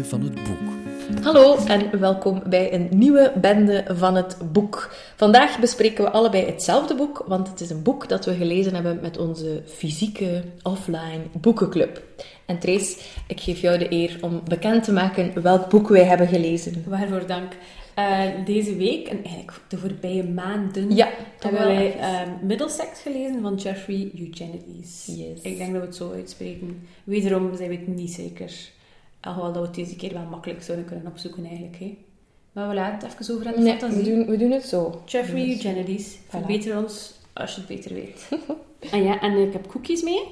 Bende van het Boek. Hallo en welkom bij een nieuwe bende van het boek. Vandaag bespreken we allebei hetzelfde boek, want het is een boek dat we gelezen hebben met onze fysieke offline boekenclub. En Trace, ik geef jou de eer om bekend te maken welk boek wij hebben gelezen. Waarvoor dank. Uh, deze week, en eigenlijk de voorbije maanden, Ja, hebben wij uh, Middlesex gelezen van Jeffrey Eugenides. Yes. Ik denk dat we het zo uitspreken. Wederom zijn we het niet zeker. Alhoewel dat we het deze keer wel makkelijk zouden kunnen opzoeken eigenlijk. Hè. Maar we laten het even over aan de Nee, fantasie. we doen, we doen het zo. Jeffrey Dus, Eugenides, Voilà. verbeter ons als je het beter weet. en ja, en ik heb koekjes mee.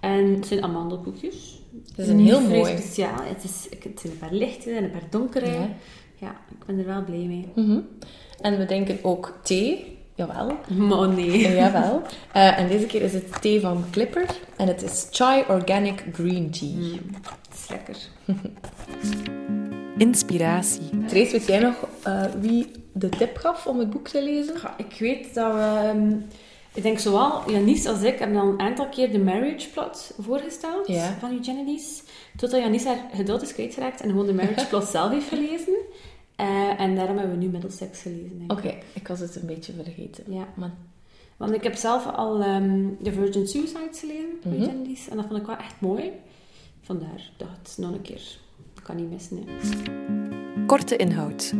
En het zijn amandelkoekjes. Het is een heel mooi. speciaal. Het, is, het zijn een paar lichte en een paar donkere. Ja. Ja. ik ben er wel blij mee. Mhm. En we denken ook thee. Jawel. Maar nee. Jawel. Eh, en deze keer is het thee van Clipper. En het is Chai Organic Green Tea. Mm, het is lekker. Inspiratie. Trace, weet jij nog eh, wie de tip gaf om het boek te lezen? Ja, ik weet dat we... ehm, ik denk zowel Janice als ik hebben al een aantal keer de Marriage Plot voorgesteld Ja. van Eugenides. Totdat Janice haar geduld is kwijtgeraakt en gewoon de Marriage Plot zelf heeft gelezen. Eh, en daarom hebben we nu Middlesex gelezen. Denk ik. Oké, ik was het een beetje vergeten. Ja. Maar Want ik heb zelf al ehm The Virgin Suicides gelezen Mhm. Eugenides. En dat vond ik wel echt mooi. Vandaar dat nog een keer... Ik kan niet missen. Hè. Korte inhoud.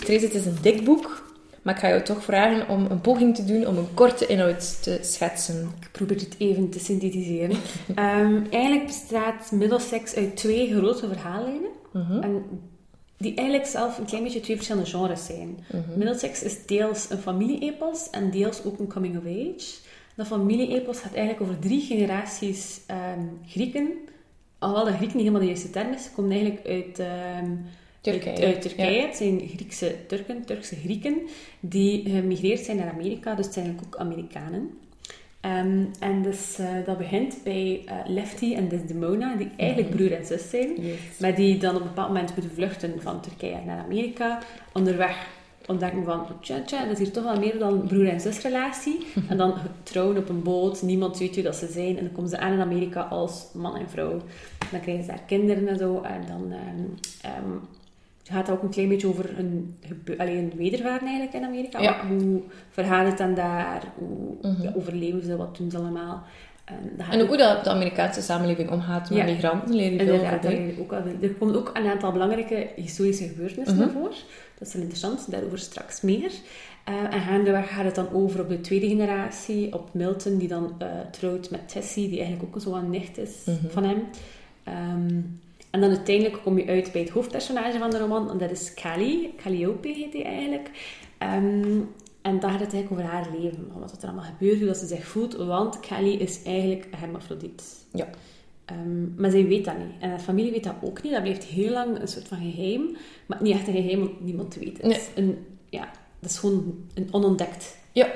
Trace, het is een dik boek. Maar ik ga jou toch vragen om een poging te doen om een korte inhoud te schetsen. Ik probeer het even te synthetiseren. Ehm, eigenlijk bestaat Middlesex uit twee grote verhaallijnen. Mhm. En die eigenlijk zelf een klein beetje twee verschillende genres zijn. Mhm. Middlesex is deels een familie-epos en deels ook een coming-of-age. Dat familie-epos gaat eigenlijk over drie generaties ehm, Grieken. Alhoewel dat Grieken niet helemaal de juiste term is, ze komen eigenlijk uit, ehm, Turkije. uit, uit Turkije. Ja. Het zijn Griekse Turken, Turkse Grieken, die gemigreerd zijn naar Amerika, dus het zijn eigenlijk ook Amerikanen. Ehm, en dus, eh, dat begint bij eh, Lefty en Desdemona, die eigenlijk broer en zus zijn. Yes. Maar die dan op een bepaald moment moeten vluchten van Turkije naar Amerika. Onderweg ontdekken van, tja, tja, dat is hier toch wel meer dan broer- en zusrelatie. En dan trouwen op een boot, niemand weet wie dat ze zijn. En dan komen ze aan in Amerika als man en vrouw. Dan krijgen ze daar kinderen en zo. En dan ehm, ehm, gaat het ook een klein beetje over een, gebe- allee, een wedervaren eigenlijk in Amerika. Ja. Hoe vergaat het dan daar? Hoe Mhm. ja, overleven ze? Wat doen ze allemaal? En, dat gaat En ook hoe dat de Amerikaanse samenleving omgaat met Ja. migranten, leer je veel over. ook al, er komen ook een aantal belangrijke historische gebeurtenissen naar voren. Dat is wel interessant, daarover straks meer. Eh, en gaandeweg gaat het dan over op de tweede generatie, op Milton, die dan eh, trouwt met Tessie, die eigenlijk ook zo een nicht is Mhm. van hem. Ehm, en dan uiteindelijk kom je uit bij het hoofdpersonage van de roman, en dat is Callie. Calliope heet die eigenlijk. Ehm, en daar gaat het eigenlijk over haar leven, wat er allemaal gebeurt, hoe dat ze zich voelt, want Callie is eigenlijk een hermafrodiet. Ja. Ehm, maar zij weet dat niet. En haar familie weet dat ook niet. Dat blijft heel lang een soort van geheim. Maar niet echt een geheim, want niemand weet het. Nee. Een, ja, dat is gewoon een onontdekt Ja.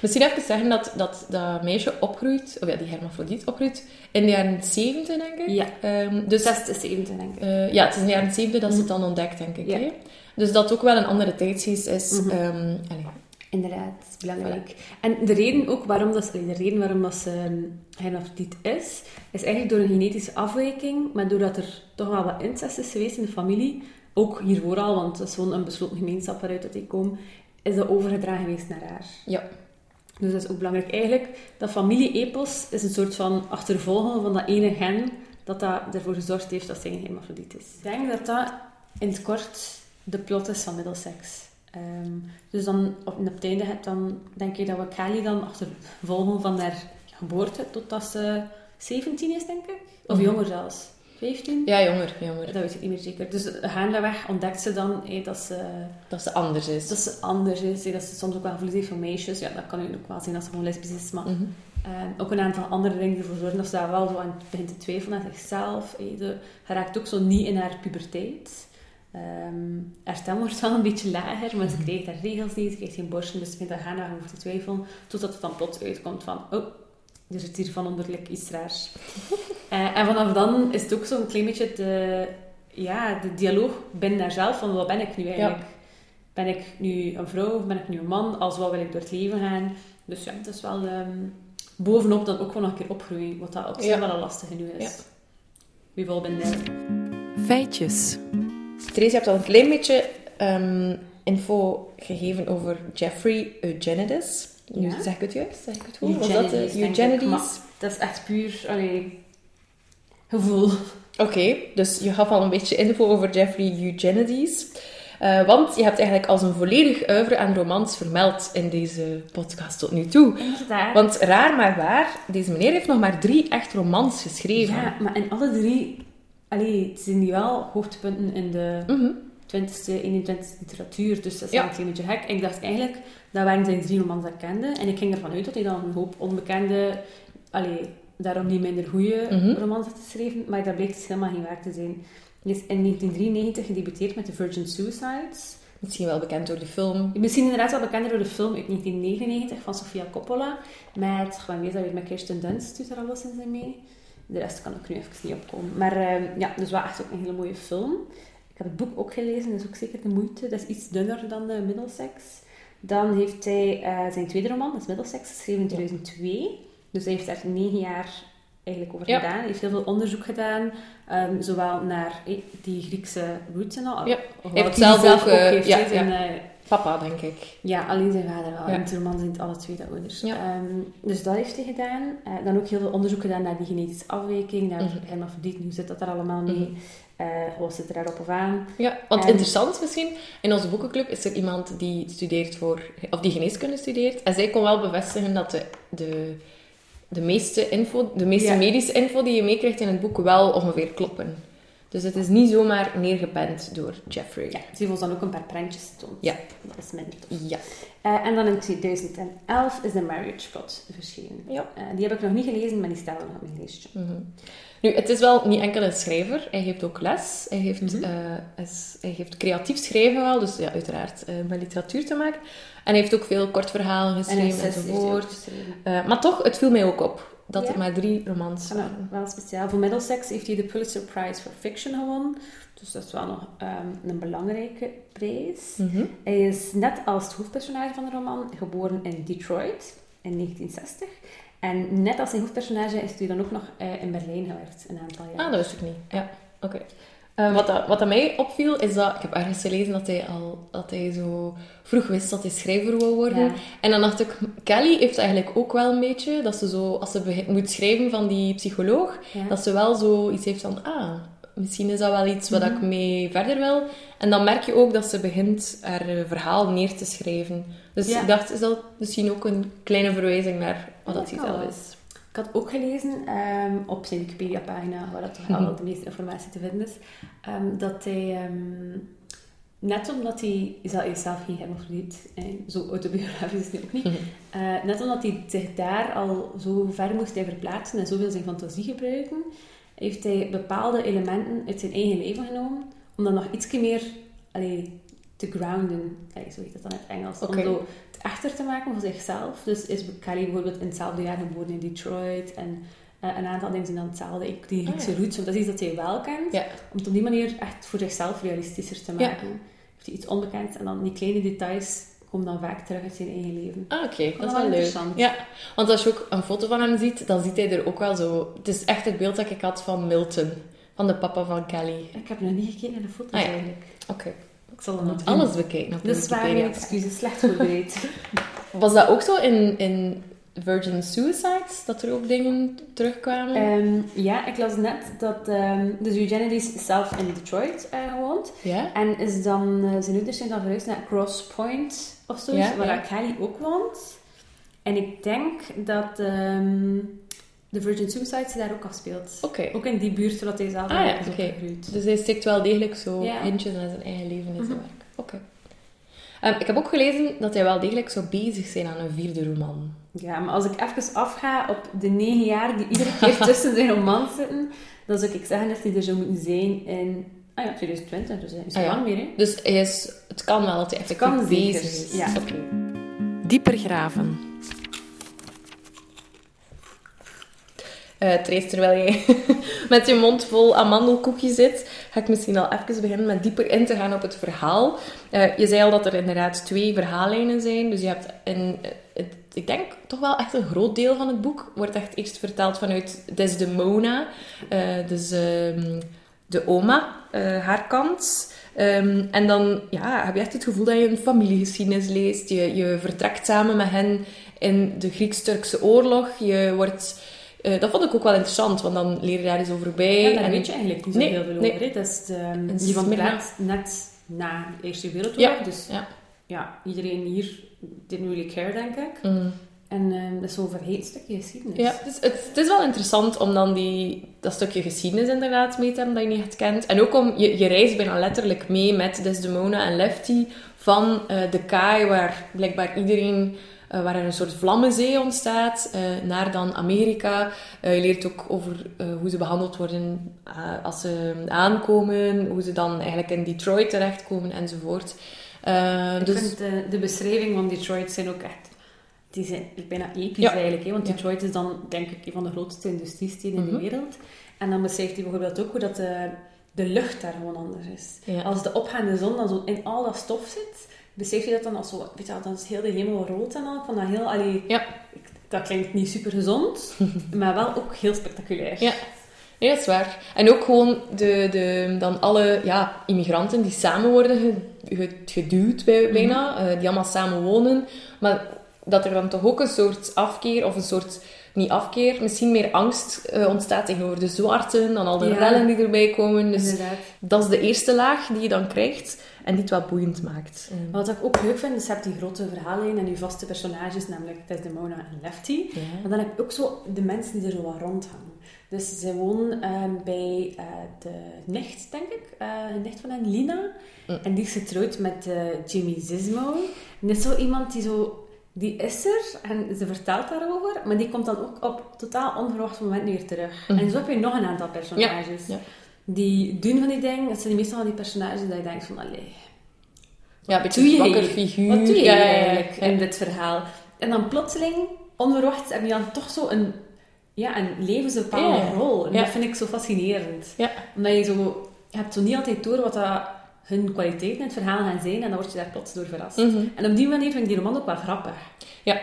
Misschien even zeggen dat, dat dat meisje opgroeit, of ja, die hermafrodiet opgroeit, in de jaren 70, denk ik. Ja. Ehm, dus, 60, 70 denk ik. eh, ja, het is in de jaren 70 dat ze het dan ontdekt, denk ik. Ja. Hè? Dus dat ook wel een andere tijdsgeest is. Mhm. ehm, allee. Inderdaad, belangrijk. En de reden ook waarom dat, de reden waarom dat ze um, hermafrodiet is, is eigenlijk door een genetische afwijking, maar doordat er toch wel wat incest is geweest in de familie, ook hiervoor al, want het is gewoon een besloten gemeenschap waaruit dat ik kom, is dat overgedragen geweest naar haar. Ja. Dus dat is ook belangrijk. Eigenlijk, dat familie-epos is een soort van achtervolgen van dat ene gen dat, dat ervoor gezorgd heeft dat zij een hermafrodiet is. Ik denk dat dat in het kort de plot is van Middlesex. Ehm, dus dan op, op het einde heb, dan denk ik dat we Callie dan achtervolgen van haar geboorte totdat ze 17 is, denk ik. Of Mhm. jonger zelfs. 15? ja, jonger, jonger. Dat weet ik niet meer zeker. Dus gaandeweg ontdekt ze dan hé, dat ze Dat ze anders is. dat ze anders is, hè, dat ze soms ook wel heeft voor meisjes. Ja, dat kan u ook wel zien als ze gewoon lesbisch is. Maar Mhm. eh, ook een aantal andere dingen ervoor zorgen dat ze daar wel zo aan begint te twijfelen aan zichzelf. Ze raakt ook zo niet in haar puberteit. Ehm haar stem wordt wel een beetje lager, maar ze krijgt haar regels niet, ze krijgt geen borsten, dus ze begint daar gaan over te twijfelen. Totdat het dan plots uitkomt van, oh, er zit hier van onderlijk iets raars. Eh, en vanaf dan is het ook zo'n klein beetje de, ja, de dialoog binnen haarzelf van, wat ben ik nu eigenlijk? Ben ik nu een vrouw of ben ik nu een man? Als wat wil ik door het leven gaan? Dus ja, het is wel ehm, bovenop dan ook wel nog een keer opgroeien, wat dat op zich Ja. wel een lastige nu is. Ja. We've all been there. Feitjes. Therese, je hebt al een klein beetje ehm, info gegeven over Jeffrey Eugenides. Ja. zeg ik het juist? Zeg ik het goed? Was dat de Eugenides, ik. Eugenides? Maar Dat is echt puur allee, gevoel. Oké, dus je gaf al een beetje info over Jeffrey Eugenides. Eh, want je hebt eigenlijk al zijn volledig oeuvre aan romans vermeld in deze podcast tot nu toe. Inderdaad. Want raar maar waar, deze meneer heeft nog maar drie echt romans geschreven. Ja, maar in alle drie... Allee, het zijn nu wel hoogtepunten in de Mhm. 20e, 21e literatuur. Dus dat is Ja. wel een beetje gek. Ik dacht eigenlijk, dat waren zijn drie romans dat ik kende. En ik ging ervan uit dat hij dan een hoop onbekende... Allee, daarom niet minder goede Mhm. romans had geschreven. Maar dat bleek dus helemaal geen waar te zijn. Hij is in 1993 gedebuteerd met The Virgin Suicides. Misschien wel bekend door de film. Misschien inderdaad wel bekender door de film uit 1999 van Sofia Coppola. Met, gewoon weet dat weer met Kirsten Dunst doet er al eens in mee. De rest kan ik nu even niet opkomen. Maar ehm, ja, dus wel echt ook een hele mooie film. Ik heb het boek ook gelezen, dat is ook zeker de moeite. Dat is iets dunner dan de Middlesex. Dan heeft hij eh, zijn tweede roman, dat is Middlesex, geschreven in 2002. Dus hij heeft daar negen jaar eigenlijk over gedaan. Hij heeft heel veel onderzoek gedaan, ehm, zowel naar eh, die Griekse roots en al. Ja. Hij heeft zelf ook, eh, heeft, zijn, eh, Papa, denk ik. ja, alleen zijn vader wel. Ja. En de roman zijn het alle twee de ouders. Ja. Ehm, dus dat heeft hij gedaan. Eh, dan ook heel veel onderzoek gedaan naar die genetische afwijking, naar Mhm. hermafrodiet, hoe zit dat er allemaal mee? Eh, wat zit er daarop of aan? Ja, want En- interessant misschien, in onze boekenclub is er iemand die studeert voor, of die geneeskunde studeert. En zij kon wel bevestigen dat de, de, de meeste info, de meeste Ja. medische info die je meekrijgt in het boek wel ongeveer kloppen. Dus het is niet zomaar neergepend door Jeffrey. Ja, ze heeft ons dan ook een paar prentjes getoond. Ja. Dat is minder tof. Ja. Eh, en dan in 2011 is The Marriage Plot verschenen. Ja. Eh, die heb ik nog niet gelezen, maar die staan nog op mijn lijstje. Mhm. Nu, het is wel niet enkel een schrijver. Hij geeft ook les. Hij heeft, Mhm. eh, is- hij heeft creatief schrijven wel, dus ja, uiteraard met literatuur te maken. En hij heeft ook veel kortverhalen En geschreven ook enzovoort. maar toch, het viel mij ook op dat Ja. er maar drie romans Ja, waren. wel speciaal. Voor Middlesex heeft hij de Pulitzer Prize for Fiction gewonnen. Dus dat is wel nog ehm, een belangrijke prijs. Mhm. Hij is net als het hoofdpersonage van de roman geboren in Detroit in 1960. En net als zijn hoofdpersonage is hij dan ook nog eh, in Berlijn gewerkt, een aantal jaar. Ah, dat wist ik niet. Ja, oké. Eh, wat, dat, wat dat mij opviel, is dat... Ik heb ergens gelezen dat hij al... Dat hij zo vroeg wist dat hij schrijver wou worden. Ja. En dan dacht ik... Kelly heeft eigenlijk ook wel een beetje... Dat ze zo... Als ze begint- moet schrijven van die psycholoog... Ja. Dat ze wel zoiets heeft van... Ah, misschien is dat wel iets wat Mhm. ik mee verder wil. En dan merk je ook dat ze begint haar eh, verhaal neer te schrijven. Dus Ja. ik dacht, is dat misschien ook een kleine verwijzing naar wat dat hij zelf wel. is. Ik had ook gelezen ehm, op zijn Wikipedia-pagina, waar dat toch wel de meeste informatie te vinden is, ehm, dat hij, ehm, net omdat hij, zelf geen hermafrodiet, eh, zo autobiografisch is hij ook niet, eh, net omdat hij zich daar al zo ver moest hij verplaatsen en zoveel zijn fantasie gebruiken, heeft hij bepaalde elementen uit zijn eigen leven genomen, om dan nog iets meer allee, te grounden, allee, zo heet dat dan in het Engels, om zo echter te maken van zichzelf. Dus is Kelly bijvoorbeeld in hetzelfde jaar geboren in Detroit en eh, een aantal dingen zijn dan hetzelfde. Ik, die Griekse Ah, ja. roots, want dat is iets dat hij wel kent. Ja. Om het op die manier echt voor zichzelf realistischer te Ja. maken. Heeft hij iets onbekends en dan die kleine details komen dan vaak terug uit zijn eigen leven. Ah, oké. Dat is wel leuk. Ja, want als je ook een foto van hem ziet, dan ziet hij er ook wel zo... Het is echt het beeld dat ik had van Milton. Van de papa van Kelly. Ik heb nog niet gekeken naar de foto's Ah, ja. eigenlijk. Oké. Ik zal doen. alles bekijken op de Dus waar mijn excuses slecht voorbereid. Was dat ook zo in, in Virgin Suicides? Dat er ook dingen terugkwamen? Ehm, ja, ik las net dat ehm dus Eugenides is zelf in Detroit eh, gewoond. ja? En is dan, eh, zijn ouders zijn dan verhuisd naar Cross Point of zo, Ja, waar ja. Kelly ook woont. En ik denk dat ehm de Virgin Suicides daar ook afspeelt. Oké. Ook in die buurt waar hij zelf Ah, ja, is opgegroeid. Dus hij stikt wel degelijk zo Ja. hintjes aan zijn eigen leven in zijn Mhm. werk. Oké. Ehm, ik heb ook gelezen dat hij wel degelijk zou bezig zijn aan een vierde roman. Ja, maar als ik even afga op de negen jaar die iedere keer tussen zijn romans zitten, dan zou ik zeggen dat hij er zou moeten zijn in... Ah ja, 2020, dus hij is Ah ja. lang meer, hè. Dus hij is, het kan wel dat hij effectief kan bezig is. ja. Oké. Dieper graven. Trace, terwijl jij met je mond vol amandelkoekje zit, ga ik misschien al even beginnen met dieper in te gaan op het verhaal. Eh, je zei al dat er inderdaad twee verhaallijnen zijn. Dus je hebt een, eh, het, ik denk toch wel echt een groot deel van het boek wordt echt eerst verteld vanuit Desdemona. Eh dus ehm, de oma, haar kant. Ehm, en dan ja, heb je echt het gevoel dat je een familiegeschiedenis leest. Je, je vertrekt samen met hen in de Grieks-Turkse oorlog. Je wordt... eh, dat vond ik ook wel interessant, want dan leer je daar eens over bij. Ja, daar En- weet je eigenlijk niet zo Nee, heel veel nee. over. hè. Dat is de, die van plaats net na de Eerste Wereldoorlog. Ja, Dus ja. ja, iedereen hier didn't really care, denk ik. Mm. En ehm, dat is zo'n vergeten stukje geschiedenis. Ja, dus het, het is wel interessant om dan die, dat stukje geschiedenis inderdaad mee te hebben dat je niet echt kent. En ook om, je, je reist bijna letterlijk mee met Desdemona en Lefty van eh, de kaai waar blijkbaar iedereen, eh, waar er een soort vlammenzee ontstaat, eh, naar dan Amerika. Eh, je leert ook over hoe ze behandeld worden als ze aankomen, hoe ze dan eigenlijk in Detroit terechtkomen enzovoort. Ik dus, vind de, de beschrijving van Detroit zijn ook echt... Die zijn bijna episch Ja. eigenlijk. Hè? Want Ja. Detroit is dan, denk ik, een van de grootste industriesteden in Mhm. de wereld. En dan beschrijft hij bijvoorbeeld ook hoe dat de, de lucht daar gewoon anders is. Ja. Als de opgaande zon dan zo in al dat stof zit, beschrijft hij dat dan als zo... Weet je wel, dan is heel de hemel rood en al. Ik vond dat heel... Allee, Ja. dat klinkt niet super gezond, maar wel ook heel spectaculair. Ja. Dat is waar. En ook gewoon de, de, dan alle ja, immigranten die samen worden ge- ge- geduwd bij, bijna, eh, die allemaal samen wonen. Maar dat er dan toch ook een soort afkeer, of een soort, niet afkeer, misschien meer angst eh, ontstaat tegenover de zwarten, dan al de Ja. rellen die erbij komen. Dus Inderdaad. dat is de eerste laag die je dan krijgt en die het wel boeiend maakt. Eh, Wat ik ook leuk vind, is je hebt die grote verhaallijn en die vaste personages, namelijk Desdemona en Lefty. Maar dan heb je ook zo de mensen die er zo wat rondhangen. Dus ze wonen ehm, bij eh, de nicht, denk ik. eh de nicht van hen, Lina. Mm. En die is getrouwd met eh, Jimmy Zismo. En dat is zo iemand die zo... Die is er en ze vertelt daarover, maar die komt dan ook op totaal onverwacht moment weer terug. Mhm. En zo heb je nog een aantal personages. ja. Die doen van die dingen. Het zijn meestal van die personages dat je denkt van, allee, ja, een beetje hier? figuur. Wat doe je Ja, hier ja, ja, eigenlijk in dit verhaal? En dan plotseling, onverwachts, heb je dan toch zo een, ja, een levensbepaalde rol. En dat vind ik zo fascinerend. Omdat je zo... Je hebt zo niet altijd door wat dat hun kwaliteiten in het verhaal gaan zijn. En dan word je daar plots door verrast. Mhm. En op die manier vind ik die roman ook wel grappig. Ja.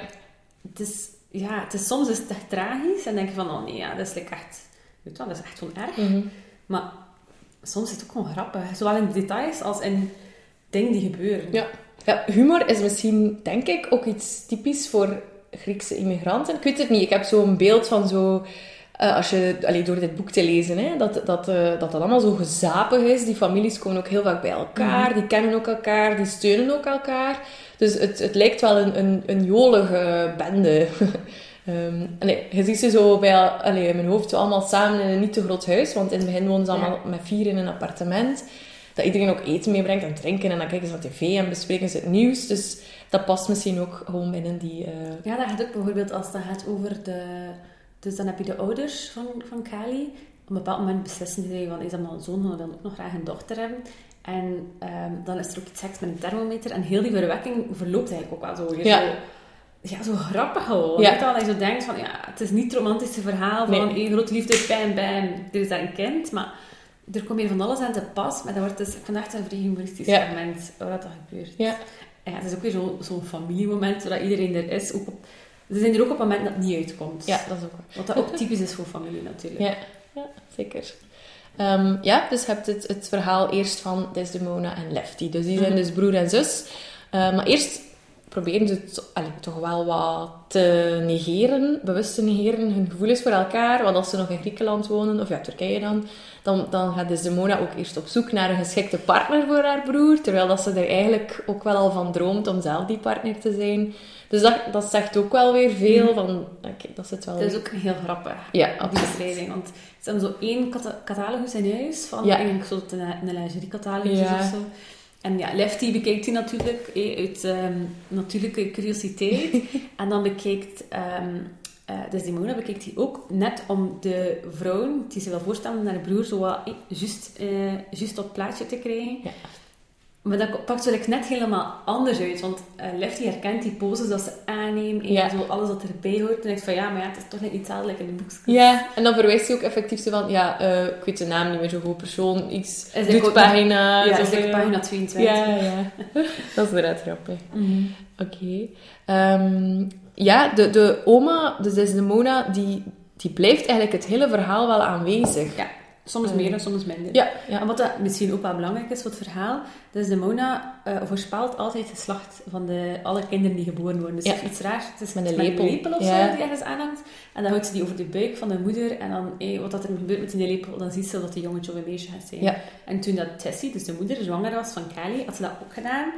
Het is... Ja, het is soms is het echt tragisch. En denk je van, oh nee, ja, dat is like echt... Weet wel, dat is echt erg. Mhm. Maar soms is het ook gewoon grappig. Zowel in de details als in dingen die gebeuren. Ja. ja, humor is misschien, denk ik, ook iets typisch voor Griekse immigranten. Ik weet het niet. Ik heb zo'n beeld van zo... eh, als je allee, door dit boek te lezen, hè, dat, dat, eh, dat dat allemaal zo gezapig is. Die families komen ook heel vaak bij elkaar. Die kennen ook elkaar. Die steunen ook elkaar. Dus het, het lijkt wel een, een, een jolige bende. Allee, je ziet ze zo bij, allee, in mijn hoofd zo allemaal samen in een niet te groot huis. Want in het begin wonen ze allemaal met vier in een appartement dat iedereen ook eten meebrengt en drinken. En dan kijken ze naar tv en bespreken ze het nieuws. Dus dat past misschien ook gewoon binnen die... eh, Ja, dat gaat ook bijvoorbeeld als het gaat over de... Dus dan heb je de ouders van, van Kali. Op een bepaald moment beslissen die van, is dat nou een zoon, dan ook nog graag een dochter hebben. En ehm, dan is er ook iets seks met een thermometer. En heel die verwekking verloopt eigenlijk ook wel zo. Ja. Zo, ja, zo grappig gewoon. Ja. Dat je zo denkt van, ja, het is niet het romantische verhaal van Nee. één grote liefde, bam, bam, er is daar een kind. Maar er komt hier van alles aan te pas. Maar dat wordt dus, ik vind het echt een vrij humoristisch Ja. moment waar dat gebeurt. ja. En ja, het is ook weer zo- zo'n familiemoment, zodat iedereen er is. Ook op, ze zijn er ook op het moment dat het niet uitkomt. ja, dat is ook. Wat dat ook typisch is voor familie natuurlijk. Ja, ja zeker. Ehm, ja, dus je hebt het, het verhaal eerst van Desdemona en Lefty. Dus die zijn Mhm. dus broer en zus. Eh, maar eerst proberen ze het allee, toch wel wat te negeren, bewust te negeren, hun gevoelens voor elkaar. Want als ze nog in Griekenland wonen, of ja, Turkije dan, dan, dan gaat Desdemona ook eerst op zoek naar een geschikte partner voor haar broer. Terwijl dat ze er eigenlijk ook wel al van droomt om zelf die partner te zijn. Dus dat, dat zegt ook wel weer veel van... Oké, dat zit wel... Het is ook heel grappig, Ja, die beschrijving. Want ze hebben zo één cata- catalogus in huis, van Ja. eigenlijk zo een, een lingerie-catalogus Ja. of zo. En ja, Lefty bekijkt die natuurlijk eh, uit ehm, natuurlijke curiositeit. en dan bekijkt... ehm eh Desdemona bekijkt hij ook net om de vrouwen, die ze wil voorstellen naar de broer, zo wat eh, juist, eh, juist op plaatje te krijgen. Ja. Maar dat pakt like net helemaal anders uit. Want eh Lefty herkent die poses dat ze aanneemt en Ja. zo alles wat erbij hoort. En denkt van ja, maar ja, het is toch net niet hetzelfde like in de boekjes. Ja, en dan verwijst hij ook effectief zo van, ja, eh, ik weet de naam niet meer zo goed, persoon X, Is doet pagina. Ja, is van- pagina 22. Ja, ja. dat is inderdaad grappig. Mhm. Oké. Ehm, ja, de, de oma, dus Desdemona, die, die blijft eigenlijk het hele verhaal wel aanwezig. Ja. Soms meer en soms minder. Ja, ja. En wat dat misschien ook wel belangrijk is voor het verhaal, dus de Mona uh, voorspelt altijd het geslacht van de, alle kinderen die geboren worden. Dus Ja. iets raars. Het is Met een met lepel. een lepel of Ja. zo die ergens aanhangt. En dan houdt ze die over de buik van de moeder. En dan, eh, wat dat er gebeurt met die lepel, dan ziet ze dat die jongetje of een meisje gaat zijn. Ja. En toen dat Tessie, dus de moeder, zwanger was van Kelly, had ze dat ook gedaan.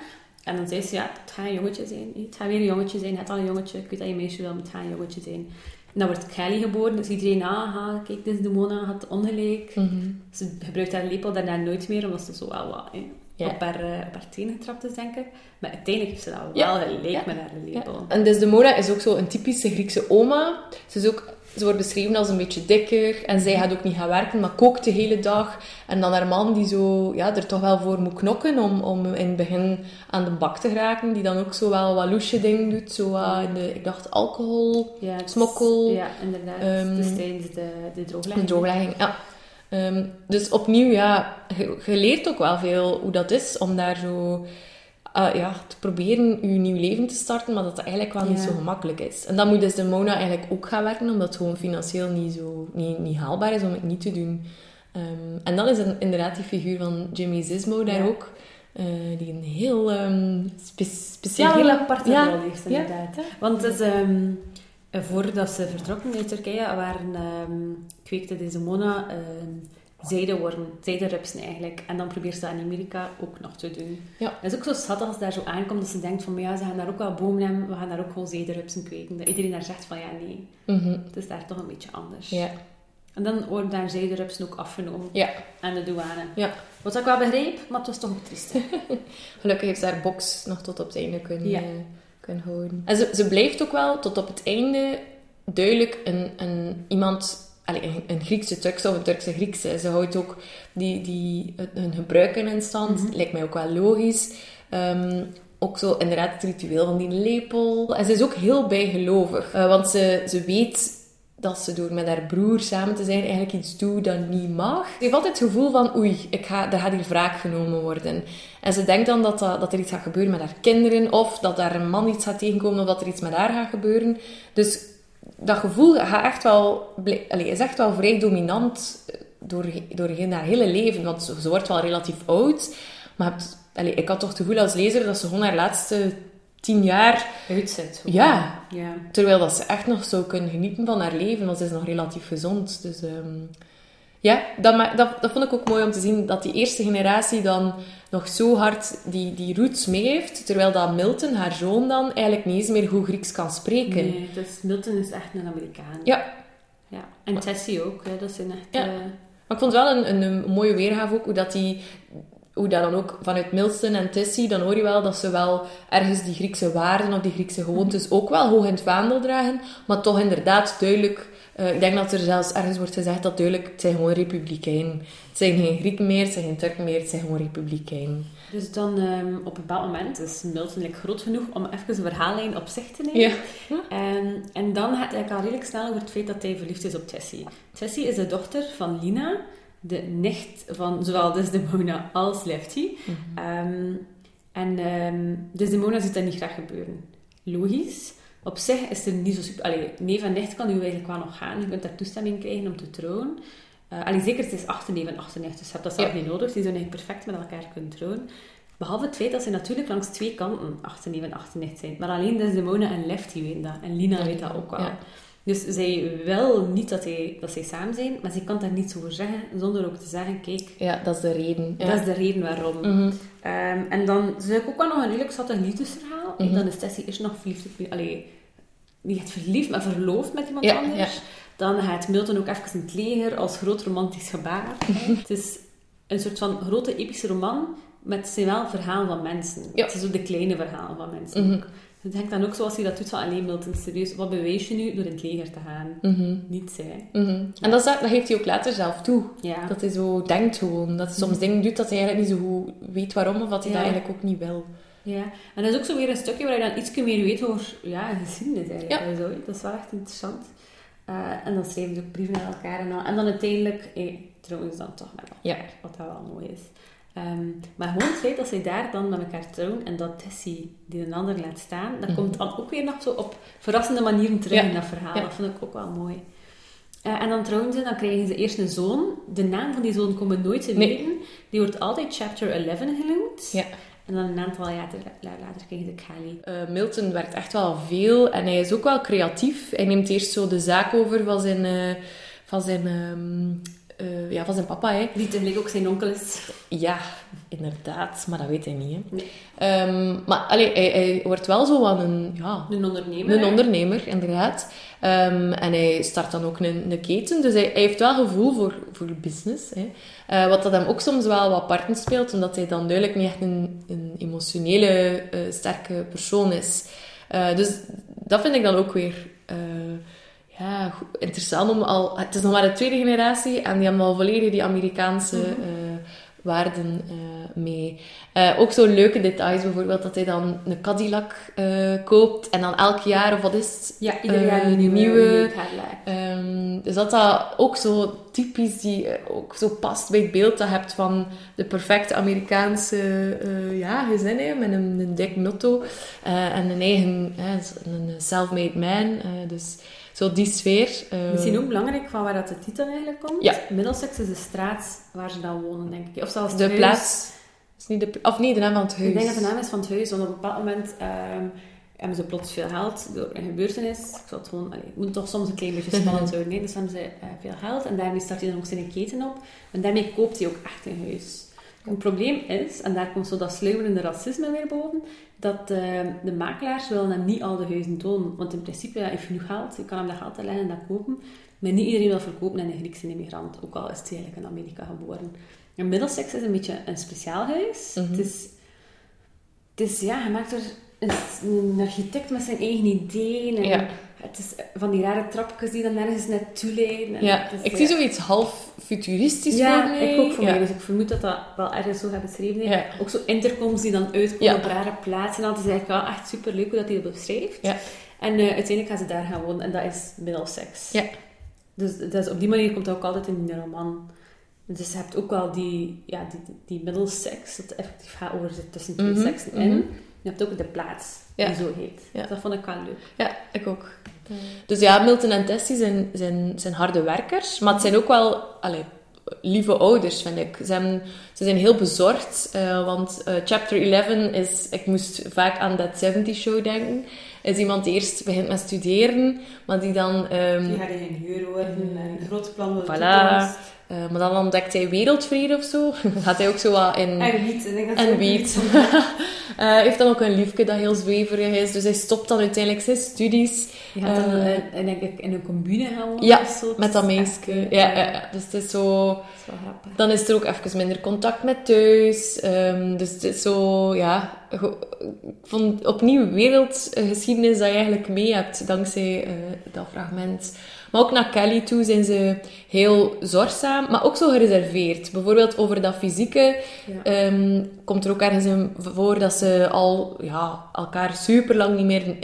En dan zei ze, ja, het gaat een jongetje zijn. Het gaat weer een jongetje zijn. Het al een jongetje. Ik weet dat je meisje wil, maar het gaat een jongetje zijn. En dan wordt Kelly geboren. Dus iedereen, ah, kijk, dit is de Mona, had ongelijk. Mhm. Ze gebruikt haar lepel daarna nooit meer, omdat ze zo wel wat hè, Ja. op, haar, eh, op haar tenen getrapt is, denk ik. Maar uiteindelijk heeft ze dat Ja. wel gelijk met haar lepel. Ja. En Desdemona is ook zo een typische Griekse oma. Ze, is ook, ze wordt beschreven als een beetje dikker. En zij gaat ook niet gaan werken, maar kookt de hele dag. En dan haar man die zo, ja, er toch wel voor moet knokken om, om in het begin aan de bak te geraken. Die dan ook zo wel wat loesje dingen doet. Zo wat de, ik dacht alcohol, Ja, Smokkel. Ja, inderdaad. Ehm, dus tijdens de, de drooglegging. drooglegging. Ja. Ehm, dus opnieuw, ja, je, je leert ook wel veel hoe dat is om daar zo eh, ja, te proberen je nieuw leven te starten, maar dat dat eigenlijk wel niet zo gemakkelijk is. En dan moet dus de Mona eigenlijk ook gaan werken, omdat het gewoon financieel niet, zo, niet, niet haalbaar is om het niet te doen. Ehm, en dan is er inderdaad die figuur van Jimmy Zismo daar Ja. ook, eh, die een heel spe- Ja, speciaal... een heel aparte Ja. rol heeft, inderdaad. Want het is, voordat ze vertrokken uit Turkije, waren, ehm kweekte deze Mona um, zijdeworm, zijderupsen eigenlijk. En dan probeert ze dat in Amerika ook nog te doen. Ja. Het is ook zo schattig als ze daar zo aankomt, dat ze denkt van, ja, ze gaan daar ook wel bomen hebben, we gaan daar ook gewoon zijderupsen kweken. Dat iedereen daar zegt van, ja, nee, Mhm, het is daar toch een beetje anders. Ja, En dan worden daar zijderupsen ook afgenomen ja, aan de douane. ja. Wat ik wel begreep, maar het was toch ook triest. Gelukkig heeft ze haar box nog tot op het einde kunnen, Ja. Kunnen houden. En ze, ze blijft ook wel tot op het einde duidelijk een, een, iemand, allee, een, Griekse Turkse of een Turkse Griekse. Ze houdt ook die, die, hun gebruiken in stand. Lijkt mij ook wel logisch. Ehm, ook zo inderdaad het ritueel van die lepel. En ze is ook heel bijgelovig. Eh, want ze, ze weet dat ze door met haar broer samen te zijn eigenlijk iets doet dat niet mag. Ze heeft altijd het gevoel van, oei, ik ga, er gaat hier wraak genomen worden. En ze denkt dan dat, dat, er iets gaat gebeuren met haar kinderen, of dat daar een man iets gaat tegenkomen, of dat er iets met haar gaat gebeuren. Dus dat gevoel gaat echt wel, allee, is echt wel vrij dominant eh, door, door haar hele leven. Want ze, wordt wel relatief oud, maar allee, ik had toch het gevoel als lezer dat ze gewoon haar laatste tien jaar Uitzet. Ja. Ja. Terwijl dat ze echt nog zou kunnen genieten van haar leven, want ze is nog relatief gezond. Dus ehm, ja, dat, dat, dat vond ik ook mooi om te zien, dat die eerste generatie dan nog zo hard die, die roots mee heeft, terwijl dat Milton, haar zoon dan, eigenlijk niet eens meer goed Grieks kan spreken. Nee, dus Milton is echt een Amerikaan. Ja, Ja, en Tessie ook. Hè. Dat zijn echt... Ja. eh, maar ik vond wel een, een, een mooie weergave ook, hoe dat die... Hoe dat dan ook vanuit Milton en Tessie, dan hoor je wel dat ze wel ergens die Griekse waarden of die Griekse gewoontes ook wel hoog in het vaandel dragen, maar toch inderdaad duidelijk... eh, ik denk dat er zelfs ergens wordt gezegd dat duidelijk, het zijn gewoon republikeinen. Het zijn geen Grieken meer, het zijn geen Turken meer, het zijn gewoon republikeinen. Dus dan ehm, op een bepaald moment is Milton like, groot genoeg om even een verhaallijn op zich te nemen. Ja. En, en dan gaat hij al redelijk snel over het feit dat hij verliefd is op Tessie. Tessie is de dochter van Lina, de nicht van zowel Desdemona als Lefty. Ehm, en ehm Desdemona ziet dat niet graag gebeuren. Logisch. Op zich is er niet zo super... Allee, neef en nicht kan nu eigenlijk wel nog gaan. Je kunt daar toestemming krijgen om te trouwen. Eh allee, zeker, het is achterneef en achterneef, dus je hebt dat zelf Ja. niet nodig. Die zouden eigenlijk perfect met elkaar kunnen trouwen. Behalve het feit dat ze natuurlijk langs twee kanten achterneef en achterneef zijn. Maar alleen Desdemona en Lefty weten dat. En Lina weet dat ook wel. Ja. Dus zij wil niet dat, hij, dat zij samen zijn, maar ze kan daar niets over zeggen, zonder ook te zeggen, kijk, Ja, dat is de reden. Ja. dat is de reden waarom. Mhm. Ehm, en dan zou ik ook wel nog een redelijk schattig liefdesverhaal. Mhm. Dan is Tessie eerst nog verliefd op... Allee, niet verliefd, maar verloofd met iemand Ja, anders. ja. Dan gaat Milton ook even in het leger als groot romantisch gebaar. het is een soort van grote epische roman, met zijn wel verhalen van mensen. Ja. Het is zo de kleine verhalen van mensen Mhm. ook. Ik denk dan ook zoals hij dat doet van alleen Milton, serieus, wat bewijs je nu door in het leger te gaan? Mhm. Niet zij. Mhm. En dat, is- dat geeft hij ook later zelf toe. Ja. Dat hij zo denkt gewoon. Dat hij soms dingen doet dat hij eigenlijk niet zo goed weet waarom, of dat hij Ja. dat eigenlijk ook niet wil. Ja, en dat is ook zo weer een stukje waar je dan iets meer weet over ja, geschiedenis eigenlijk. Ja. Zo. Dat is wel echt interessant. Eh, en dan schrijven ze ook brieven naar elkaar en, al. en dan uiteindelijk eh, trouwen ze dan toch met elkaar, Ja. wat dat wel mooi is. Ehm, maar gewoon het feit dat zij daar dan met elkaar trouwen en dat Tessie die een ander laat staan, dat Mhm. komt dan ook weer nog zo op verrassende manieren terug Ja. in dat verhaal. Ja. Dat vond ik ook wel mooi. Eh, en dan trouwen ze, dan krijgen ze eerst een zoon. De naam van die zoon komen nooit te weten. Nee. Die wordt altijd Chapter 11 genoemd. Ja. En dan een aantal jaar later, later ze Callie. Eh, Milton werkt echt wel veel en hij is ook wel creatief. Hij neemt eerst zo de zaak over van zijn, eh, van zijn, ehm, eh, ja, van zijn papa. Hè. Die tegelijk ook zijn onkel is. Ja, inderdaad, maar dat weet hij niet. Hè. Nee. Ehm, maar allee, hij, hij wordt wel zo wat een, ja, Een ondernemer. een ondernemer, inderdaad. Ehm, en hij start dan ook een, een keten, dus hij, hij heeft wel gevoel voor, voor business. Hè. Eh, wat dat hem ook soms wel wat parten speelt, omdat hij dan duidelijk niet echt een, een emotionele, eh, sterke persoon is. Dus dat vind ik dan ook weer ja, goed- interessant om al... Het is nog maar de tweede generatie en die hebben al volledig die Amerikaanse eh, waarden eh, mee. Eh, ook zo leuke details, bijvoorbeeld dat hij dan een Cadillac eh, koopt en dan elk jaar, of wat is het? Ja, ieder jaar Eh, een nieuwe, nieuwe- nieuwe. Ehm, dus dat dat ook zo typisch die, eh, ook zo past bij het beeld dat je hebt van de perfecte Amerikaanse eh, ja, gezin, hè, met een, een dik motto eh, en een eigen, een self-made man. eh, dus zo die sfeer. eh, Misschien ook belangrijk van waar dat de titel eigenlijk komt. Ja. Middlesex is de straat waar ze dan wonen, denk ik. Of zelfs de plaats. Is niet de, of nee, de naam van het huis. Ik denk dat de naam is van het huis, want op een bepaald moment ehm, hebben ze plots veel geld door een gebeurtenis. Ik zal het gewoon, allee, moet toch soms een klein beetje spannend houden. Nee? Dus hebben ze eh, veel geld en daarmee start hij dan ook zijn keten op. En daarmee koopt hij ook echt een huis. Het probleem is, en daar komt zo dat sluimerende racisme weer boven, dat eh, de makelaars willen hem niet al de huizen tonen. Want in principe, ja, heeft genoeg geld, je kan hem dat geld leggen en dat kopen. Maar niet iedereen wil verkopen aan een Griekse immigrant, ook al is hij eigenlijk in Amerika geboren. En Middlesex is een beetje een speciaal huis. Mhm. Het is het is, ja, je maakt er een, architect met zijn eigen ideeën. En Ja. Het is van die rare trapjes die dan nergens naartoe leiden. En Ja, is, ik ja. zie zoiets half futuristisch Ja, voor mij. ik ook voor ja. mij. Dus ik vermoed dat dat wel ergens zo gaat beschreven. Ook zo intercoms die dan uitkomen op rare plaatsen. En dat is eigenlijk wel echt super leuk hoe dat hij dat beschrijft. En eh, uiteindelijk gaan ze daar gaan wonen. En dat is Middlesex. Ja. Dus dat is, op die manier komt dat ook altijd in die roman. Dus je hebt ook wel die, ja, die, die, die Middlesex, dat effectief gaat over zit tussen twee Mhm, seksen in. mhm. Je hebt ook de plaats Ja. die zo heet. Ja. Dat vond ik wel leuk. Ja, ik ook. Dus ja, Milton en Tessie zijn, zijn, zijn harde werkers, maar het zijn ook wel allee, lieve ouders, vind ik. Ze, hebben, ze zijn heel bezorgd, eh, want eh, chapter 11 is... Ik moest vaak aan That 70 Show denken. Is iemand die eerst begint met studeren, maar die dan... ehm, Die gaat in huur worden en groot plan voor de Voilà. Eh, maar dan ontdekt hij wereldvrede of zo. Gaat hij ook zo wat in... En wiet. Ik denk dat En wiet. Eh, Hij heeft dan ook een liefje dat heel zweverig is, dus hij stopt dan uiteindelijk zijn studies. Die gaat dan Eh, in, denk ik, in een combine gaan wonen. Ja, of zo. met dat meisje. echt, Ja, eh, ja, ja. dus het is zo... Dat is wel grappig. Dan is er ook even minder contact met thuis. Ehm, dus het is zo, ja... Ik vond opnieuw wereldgeschiedenis dat je eigenlijk mee hebt, dankzij eh, dat fragment. Maar ook naar Kelly toe zijn ze heel zorgzaam, maar ook zo gereserveerd. Bijvoorbeeld over dat fysieke Ja. ehm, komt er ook ergens in voor dat ze al ja, elkaar super lang niet meer in,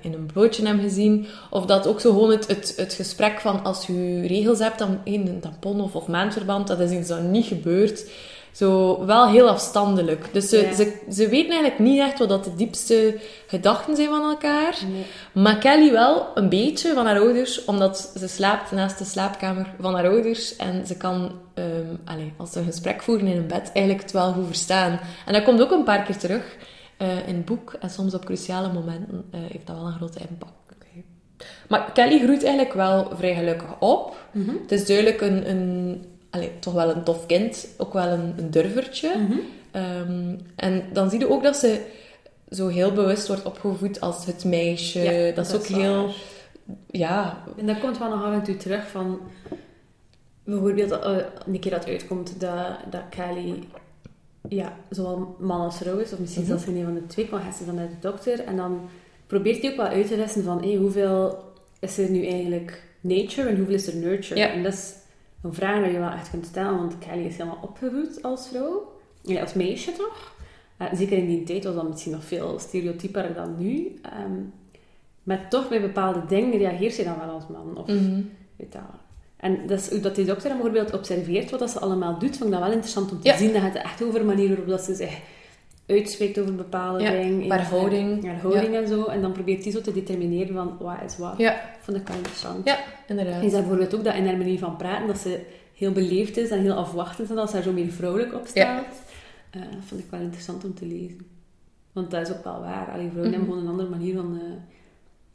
in een bootje hebben gezien. Of dat ook zo gewoon het, het, het gesprek van als je regels hebt, dan in een tampon of, of maandverband, dat is iets dat niet gebeurt. Zo wel heel afstandelijk. Dus ze, Ja. ze, ze weten eigenlijk niet echt wat dat de diepste gedachten zijn van elkaar. Nee. Maar Kelly wel een beetje van haar ouders, omdat ze slaapt naast de slaapkamer van haar ouders. En ze kan, ehm allee, als ze een gesprek voeren in een bed, eigenlijk het wel goed verstaan. En dat komt ook een paar keer terug eh, in het boek. En soms op cruciale momenten eh, heeft dat wel een grote impact. Maar Kelly groeit eigenlijk wel vrij gelukkig op. Mhm. Het is duidelijk een, een allee, toch wel een tof kind. Ook wel een, een durvertje. Mhm. Ehm, en dan zie je ook dat ze zo heel bewust wordt opgevoed als het meisje. Ja, dat is ook is heel... waar. Ja, En dat komt wel nog af en toe terug van... Bijvoorbeeld, eh, een keer dat uitkomt dat, dat Kelly ja, zowel man als vrouw is, of misschien Mhm. zelfs geen een van de twee, maar gaat ze dan naar de dokter. En dan probeert hij ook wel uit te lessen van hey, hoeveel is er nu eigenlijk nature en hoeveel is er nurture. Ja. En dat is een vraag die je wel echt kunt stellen, want Kelly is helemaal opgevoed als vrouw. Ja, als meisje toch? Eh, zeker in die tijd was dat misschien nog veel stereotyper dan nu. Ehm, maar toch bij bepaalde dingen reageert ze dan wel als man. Of, mhm. weet dat. En dat, is, dat die dokter dan bijvoorbeeld observeert wat dat ze allemaal doet, vond ik dat wel interessant om te Ja. zien. Dat gaat echt over de manier waarop dat ze zich uitspreekt over bepaalde Ja, dingen. haar heeft, houding. Ja, houding en zo. En dan probeert hij zo te determineren van wat is wat. Ja, Vond ik wel interessant. ja, inderdaad. zegt bijvoorbeeld ook dat in haar manier van praten, dat ze heel beleefd is en heel afwachtend is, dat ze daar zo meer vrouwelijk op staat. Eh, dat vond ik wel interessant om te lezen. Want dat is ook wel waar. Allee, vrouwen Mhm. hebben gewoon een andere manier van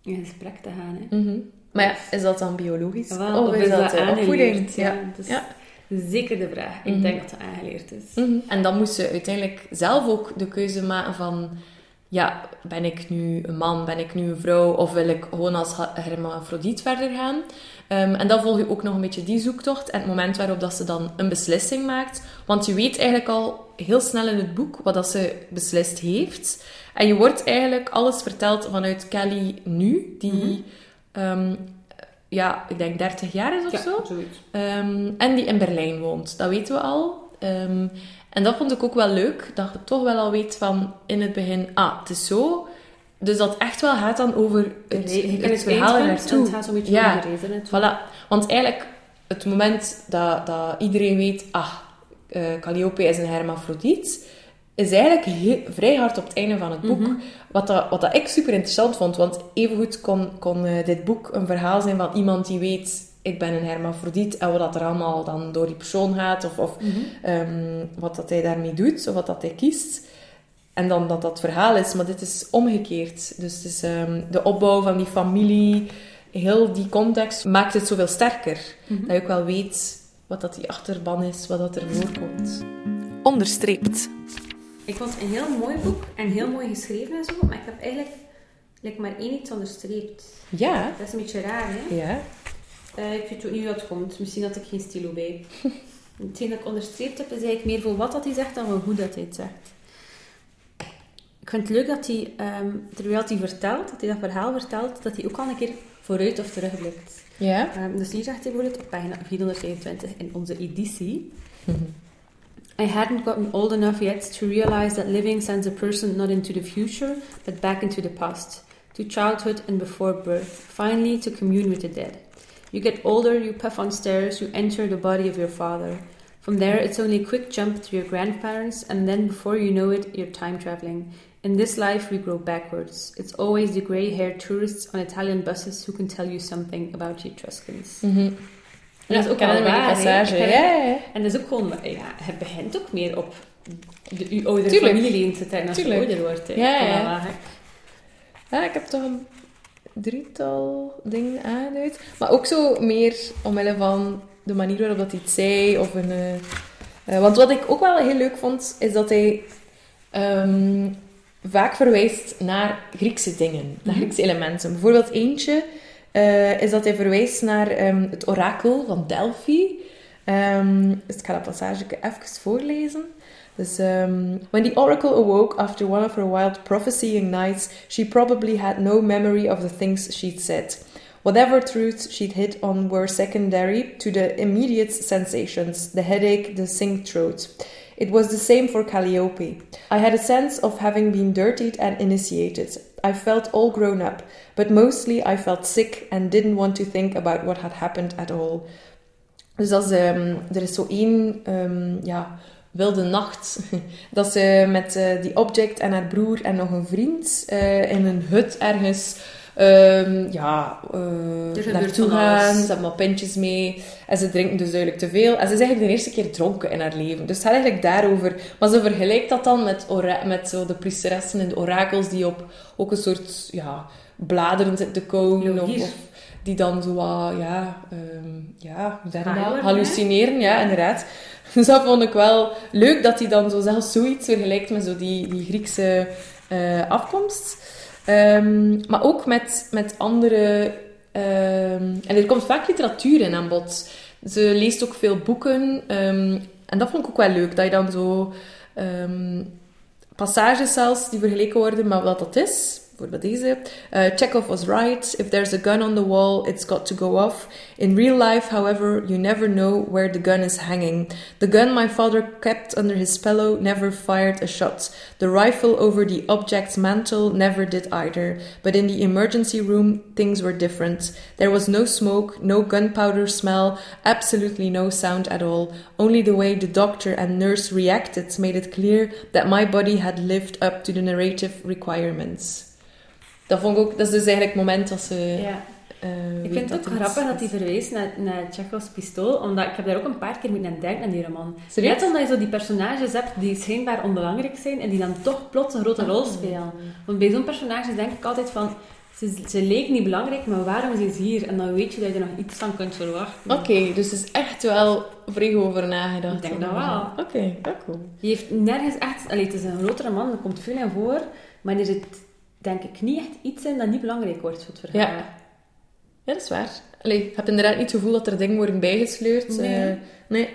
eh, in gesprek te gaan. Hè. Mhm. Maar ja, is dat dan biologisch? Wel, of is dat, eh, opvoeding? Ja, Ja. dat is Ja. Zeker de vraag. Ik Mhm. denk dat het aangeleerd is. Mhm. En dan moest ze uiteindelijk zelf ook de keuze maken van... Ja, ben ik nu een man, ben ik nu een vrouw, of wil ik gewoon als hermafrodiet verder gaan? Ehm, en dan volg je ook nog een beetje die zoektocht en het moment waarop dat ze dan een beslissing maakt. Want je weet eigenlijk al heel snel in het boek wat dat ze beslist heeft. En je wordt eigenlijk alles verteld vanuit Kelly nu, die... Mhm. ehm, ja, ik denk 30 jaar is of Ja, zo. Ehm, en die in Berlijn woont. Dat weten we al. Ehm, en dat vond ik ook wel leuk. Dat je toch wel al weet van in het begin... Ah, het is zo. Dus dat echt wel gaat dan over het, het het verhaal en ernaartoe. het gaat zo'n beetje Ja. over de naartoe. Voilà. Want eigenlijk, het moment dat, dat iedereen weet... Ah, eh, Calliope is een hermafrodiet... Is eigenlijk heel- vrij hard op het einde van het boek. Mhm. Wat, dat, wat dat ik super interessant vond. Want evengoed kon, kon eh, dit boek een verhaal zijn van iemand die weet... Ik ben een hermafrodiet. En wat dat er allemaal dan door die persoon gaat. Of, of Mhm. ehm, wat dat hij daarmee doet. Of wat dat hij kiest. En dan dat dat verhaal is. Maar dit is omgekeerd. Dus het is, ehm, de opbouw van die familie... Heel die context maakt het zoveel sterker. Mhm. Dat je ook wel weet wat dat die achterban is. Wat dat er voorkomt. Onderstreept. Ik vond het een heel mooi boek en heel mooi geschreven en zo, maar ik heb eigenlijk like, maar één iets onderstreept. Ja. Dat is een beetje raar, hè? Ja. Eh, ik weet ook niet hoe dat komt. Misschien had ik geen stilo bij. Hetgeen dat ik onderstreept heb, is eigenlijk meer voor wat dat hij zegt dan voor hoe dat hij het zegt. Ik vind het leuk dat hij, ehm, terwijl hij vertelt, dat hij dat verhaal vertelt, dat hij ook al een keer vooruit of terugblikt. Ja. Ehm, dus hier zegt hij bijvoorbeeld op pagina 425 in onze editie. I hadn't gotten old enough yet to realize that living sends a person not into the future, but back into the past, to childhood and before birth, finally to commune with the dead. You get older, you puff on stairs, you enter the body of your father. From there, it's only a quick jump to your grandparents, and then before you know it, you're time traveling. In this life, we grow backwards. It's always the grey haired tourists on Italian buses who can tell you something about the Etruscans. Mhm. En dat is ook wel die waar, passage. Ja, ja. En dat is ook gewoon, ja, het begint ook meer op de, uw oudere Tuurlijk. familieleden te trekken als Tuurlijk. je ouder wordt. Ja, ik heb toch een drietal dingen aangeduid. Maar ook zo meer omwille van de manier waarop dat hij het zei. Of een, eh, eh, want wat ik ook wel heel leuk vond, is dat hij ehm, vaak verwijst naar Griekse dingen. Naar Mhm. Griekse elementen. Bijvoorbeeld eentje eh, is dat hij verwijst naar ehm, het orakel van Delphi. Ehm, dus ik ga dat passage even voorlezen. Dus, um, when the oracle awoke after one of her wild prophesying nights, she probably had no memory of the things she'd said. Whatever truths she'd hit on were secondary to the immediate sensations the headache, the sink throat. It was the same for Calliope. I had a sense of having been dirtied and initiated. I felt all grown up, but mostly I felt sick and didn't want to think about what had happened at all. Dus dat is, ehm, er is zo één ehm, ja, wilde nacht dat ze met eh, die object en haar broer en nog een vriend eh, in een hut ergens ehm, ja, gebeurt naartoe gaan. Ze hebben wat pintjes mee en ze drinken dus duidelijk te veel. En ze is eigenlijk de eerste keer dronken in haar leven. Dus het gaat eigenlijk daarover. Maar ze vergelijkt dat dan met, met zo de priesteressen en de orakels die op ook een soort ja, bladeren zitten te komen. Of, die dan zo wat, ja, ehm, ja, hallucineren. Ja, inderdaad. Dus dat vond ik wel leuk dat hij dan zo zelfs zoiets vergelijkt met zo die, die Griekse eh, afkomst. Ehm, maar ook met, met andere... ehm, en er komt vaak literatuur in aan bod. Ze leest ook veel boeken. ehm, en dat vond ik ook wel leuk, dat je dan zo... passages zelfs die vergeleken worden met wat dat is. Bijvoorbeeld deze. Uh, Chekhov was right. If there's a gun on the wall, it's got to go off. In real life, however, you never know where the gun is hanging. The gun my father kept under his pillow never fired a shot. The rifle over the object's mantle never did either. But in the emergency room, things were different. There was no smoke, no gunpowder smell, absolutely no sound at all. Only the way the doctor and nurse reacted made it clear that my body had lived up to the narrative requirements. Dat vond ik ook, dat is dus eigenlijk het moment dat ze. Ja. eh, Ik vind het ook grappig dat hij verwees naar, naar Chekhovs pistool, omdat ik heb daar ook een paar keer mee aan denken aan die roman. Serieus? Net omdat je zo die personages hebt die schijnbaar onbelangrijk zijn en die dan toch plots een grote rol Ah. spelen. Want bij zo'n personage denk ik altijd van, ze, ze leek niet belangrijk, maar waarom is ze hier? En dan weet je dat je er nog iets van kunt verwachten. Oké, dus er is echt wel vrij over nagedacht. Ik denk dat wel. Oké, ja, cool. Je heeft nergens echt... Allee, het is een grotere man, er komt veel in voor, maar er zit denk ik niet echt iets in dat niet belangrijk wordt voor het verhaal. Ja. Ja, dat is waar. Allee, heb inderdaad niet het gevoel dat er dingen worden bijgesleurd. Nee. Eh, nee.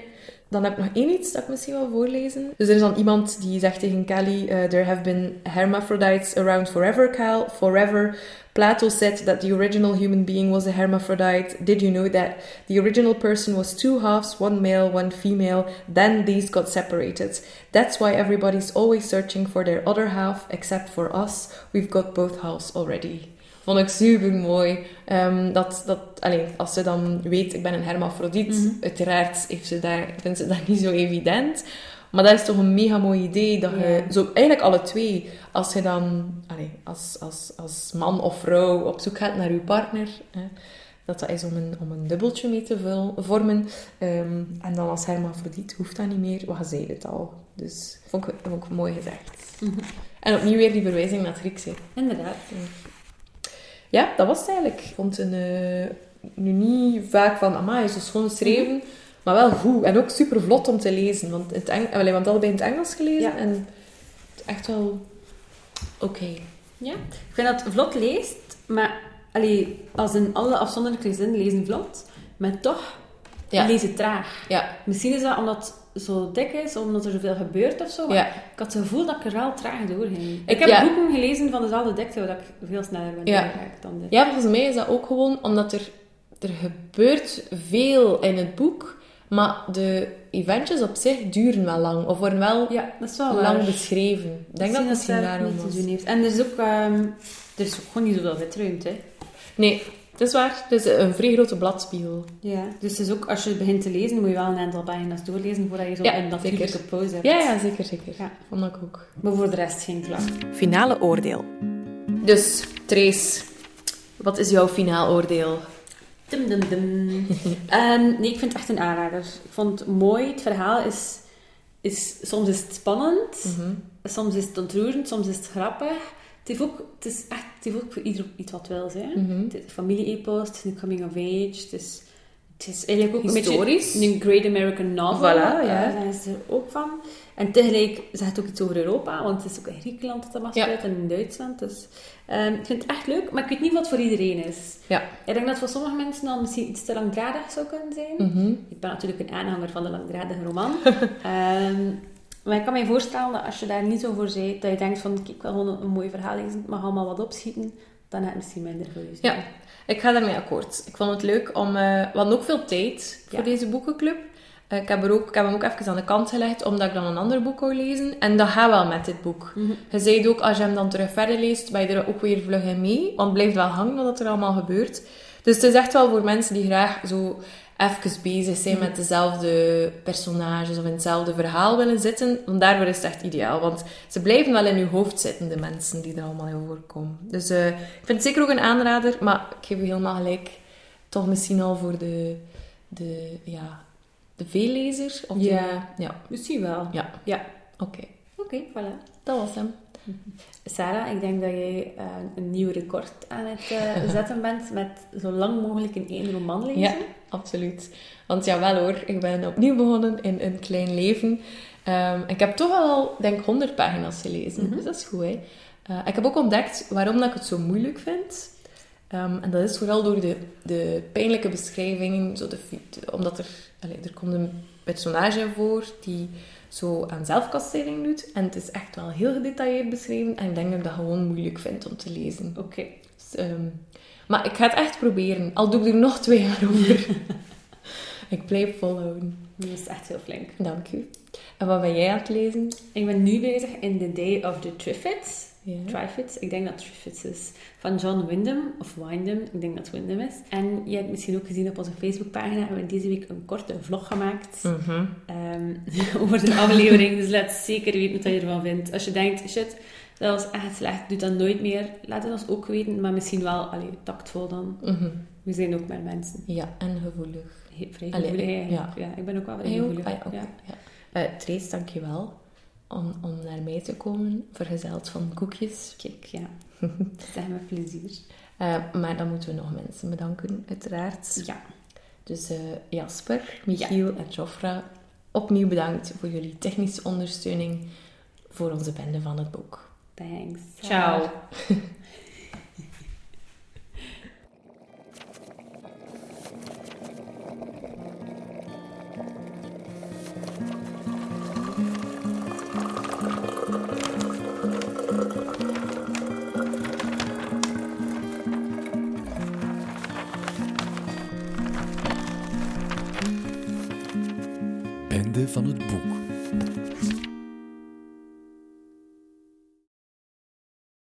Dan heb ik nog één iets dat ik misschien wil voorlezen. Dus er is dan iemand die zegt tegen Kelly... eh, There have been hermaphrodites around forever, Cal. Forever. Plato said that the original human being was a hermaphrodite. Did you know that? The original person was two halves, one male, one female. Then these got separated. That's why everybody's always searching for their other half, except for us. We've got both halves already. Vond ik super mooi. dat, dat, allee, als ze dan weet, ik ben een hermafrodiet, Mhm. uiteraard heeft ze daar, vindt ze dat niet zo evident. Maar dat is toch een mega mooi idee dat je, zo, eigenlijk alle twee, als je dan allee, als, als, als man of vrouw op zoek gaat naar je partner, hè, dat dat is om een, om een dubbeltje mee te vul- vormen. Ehm, en dan als hermafrodiet hoeft dat niet meer, wat zei het al. Dus vond ik, vond ik mooi gezegd. Mhm. En opnieuw weer die verwijzing naar het Grieks. hè. Inderdaad. Ja, dat was het eigenlijk. Ik vond het een, eh, nu niet vaak van, amai, is zo schoon geschreven, maar wel goed. En ook super vlot om te lezen. Want, het Eng allee, want allebei in het Engels gelezen. Ja. En echt wel oké. Ja, ik vind dat vlot leest, maar allee, als in alle afzonderlijke zinnen lezen vlot, maar toch Ja. lezen het traag. Ja, Misschien is dat omdat zo dik is, omdat er zoveel gebeurt of zo, maar ja. ik had het gevoel dat ik er wel traag doorging. Ik, Ik- heb ja. boeken gelezen van dezelfde dikte, dat ik veel sneller ben Ja. dan dit. ja, volgens mij is dat ook gewoon omdat er, er gebeurt veel in het boek, maar de eventjes op zich duren wel lang. Of worden wel Ja, dat is wel lang waar. beschreven. Ik denk dat het misschien daar daarom te doen heeft. En er is ook, ehm, er is ook gewoon niet zoveel witruimte. hè. Nee, het is waar. Het is een vrij grote bladspiegel. Ja. Dus het is ook, als je begint te lezen, moet je wel een aantal pagina's doorlezen voordat je zo Ja, een natuurlijke zeker. pauze hebt. Ja, ja, zeker, zeker. Ja. Vond ik ook. Maar voor de rest geen klacht. Finale oordeel. Dus, Trace, wat is jouw finaal oordeel? Dum, dum, dum. Ehm, nee, ik vind het echt een aanrader. Ik vond het mooi. Het verhaal is, is... Soms is het spannend. Mhm. Soms is het ontroerend. Soms is het grappig. Het heeft ook, het is echt, het heeft ook voor ieder iets wat wil zijn. Mhm. Het is een familie-epos. Het is een coming of age. Het is, het is eigenlijk ook Historisch. een beetje een Great American Novel. Voilà, ja. Daar is er ook van. En tegelijk zegt het ook iets over Europa. Want het is ook in Griekenland dat dat Ja. afspeelt. En in Duitsland. Dus ehm, ik vind het echt leuk. Maar ik weet niet wat voor iedereen is. Ja. Ik denk dat voor sommige mensen dan misschien iets te langdradig zou kunnen zijn. Mhm. Ik ben natuurlijk een aanhanger van de langdradige roman. Ehm, maar ik kan me voorstellen dat als je daar niet zo voor bent, dat je denkt van, ik wil gewoon een, mooi verhaal lezen, het mag allemaal wat opschieten, dan gaat het misschien minder voor je. Ja, ik ga daarmee akkoord. Ik vond het leuk om... eh we hadden ook veel tijd voor Ja. deze boekenclub. Eh, ik, heb er ook, ik heb hem ook even aan de kant gelegd, omdat ik dan een ander boek wou lezen. En dat gaat wel met dit boek. Mhm. Je zei ook, als je hem dan terug verder leest, ben je er ook weer vlug in mee. Want het blijft wel hangen wat er allemaal gebeurt. Dus het is echt wel voor mensen die graag zo even bezig zijn met dezelfde personages of in hetzelfde verhaal willen zitten. Want daarvoor is het echt ideaal. Want ze blijven wel in je hoofd zitten, de mensen die er allemaal in voorkomen. Dus eh, ik vind het zeker ook een aanrader. Maar ik geef u helemaal gelijk. Toch misschien al voor de, de, ja, de veellezer. Of de- Ja. ja. Misschien wel. Ja. Ja. Oké. Oké, voilà. Dat was hem. Sarah, ik denk dat jij eh, een nieuw record aan het eh, zetten bent met zo lang mogelijk in één roman lezen. Ja, absoluut. Want jawel hoor, ik ben opnieuw begonnen in Een Klein Leven. Ehm, ik heb toch al, denk ik, 100 pagina's gelezen. Mhm. Dus dat is goed, hè. Eh, ik heb ook ontdekt waarom dat ik het zo moeilijk vind. Ehm, en dat is vooral door de, de pijnlijke beschrijvingen, zo de, omdat er, allee, er komt een personage voor die zo aan zelfkastijding doet. En het is echt wel heel gedetailleerd beschreven. En ik denk dat ik dat gewoon moeilijk vind om te lezen. Oké. Dus, ehm, maar ik ga het echt proberen. Al doe ik er nog twee jaar over. ik blijf volhouden. Dat is echt heel flink. Dank u. En wat ben jij aan het lezen? Ik ben nu bezig in The Day of the Triffids. Ja. Triffids, ik denk dat Triffids is. Van John Wyndham, of Wyndham, ik denk dat het Wyndham is. En je hebt misschien ook gezien op onze Facebookpagina, hebben we deze week een korte vlog gemaakt. Mhm. ehm, over de aflevering. Dus laat zeker weten wat je ervan vindt. Als je denkt, shit, dat was echt slecht, doe dat nooit meer. Laat het ons ook weten, maar misschien wel allee, tactvol dan. Mhm. We zijn ook maar mensen. Ja, en gevoelig. He- Vrij Allee, gevoelig ja. Ja. ik ben ook wel vrij ook? gevoelig. Ah, ja, oké, ja. ja. Eh, Trace, dank je wel om, om naar mij te komen, vergezeld van koekjes. Kijk, ja. Zeg met plezier. Eh, maar dan moeten we nog mensen bedanken, uiteraard. Ja. Dus eh, Jasper, Michiel en Jofra, opnieuw bedankt voor jullie technische ondersteuning voor onze bende van het boek. Thanks. Ciao.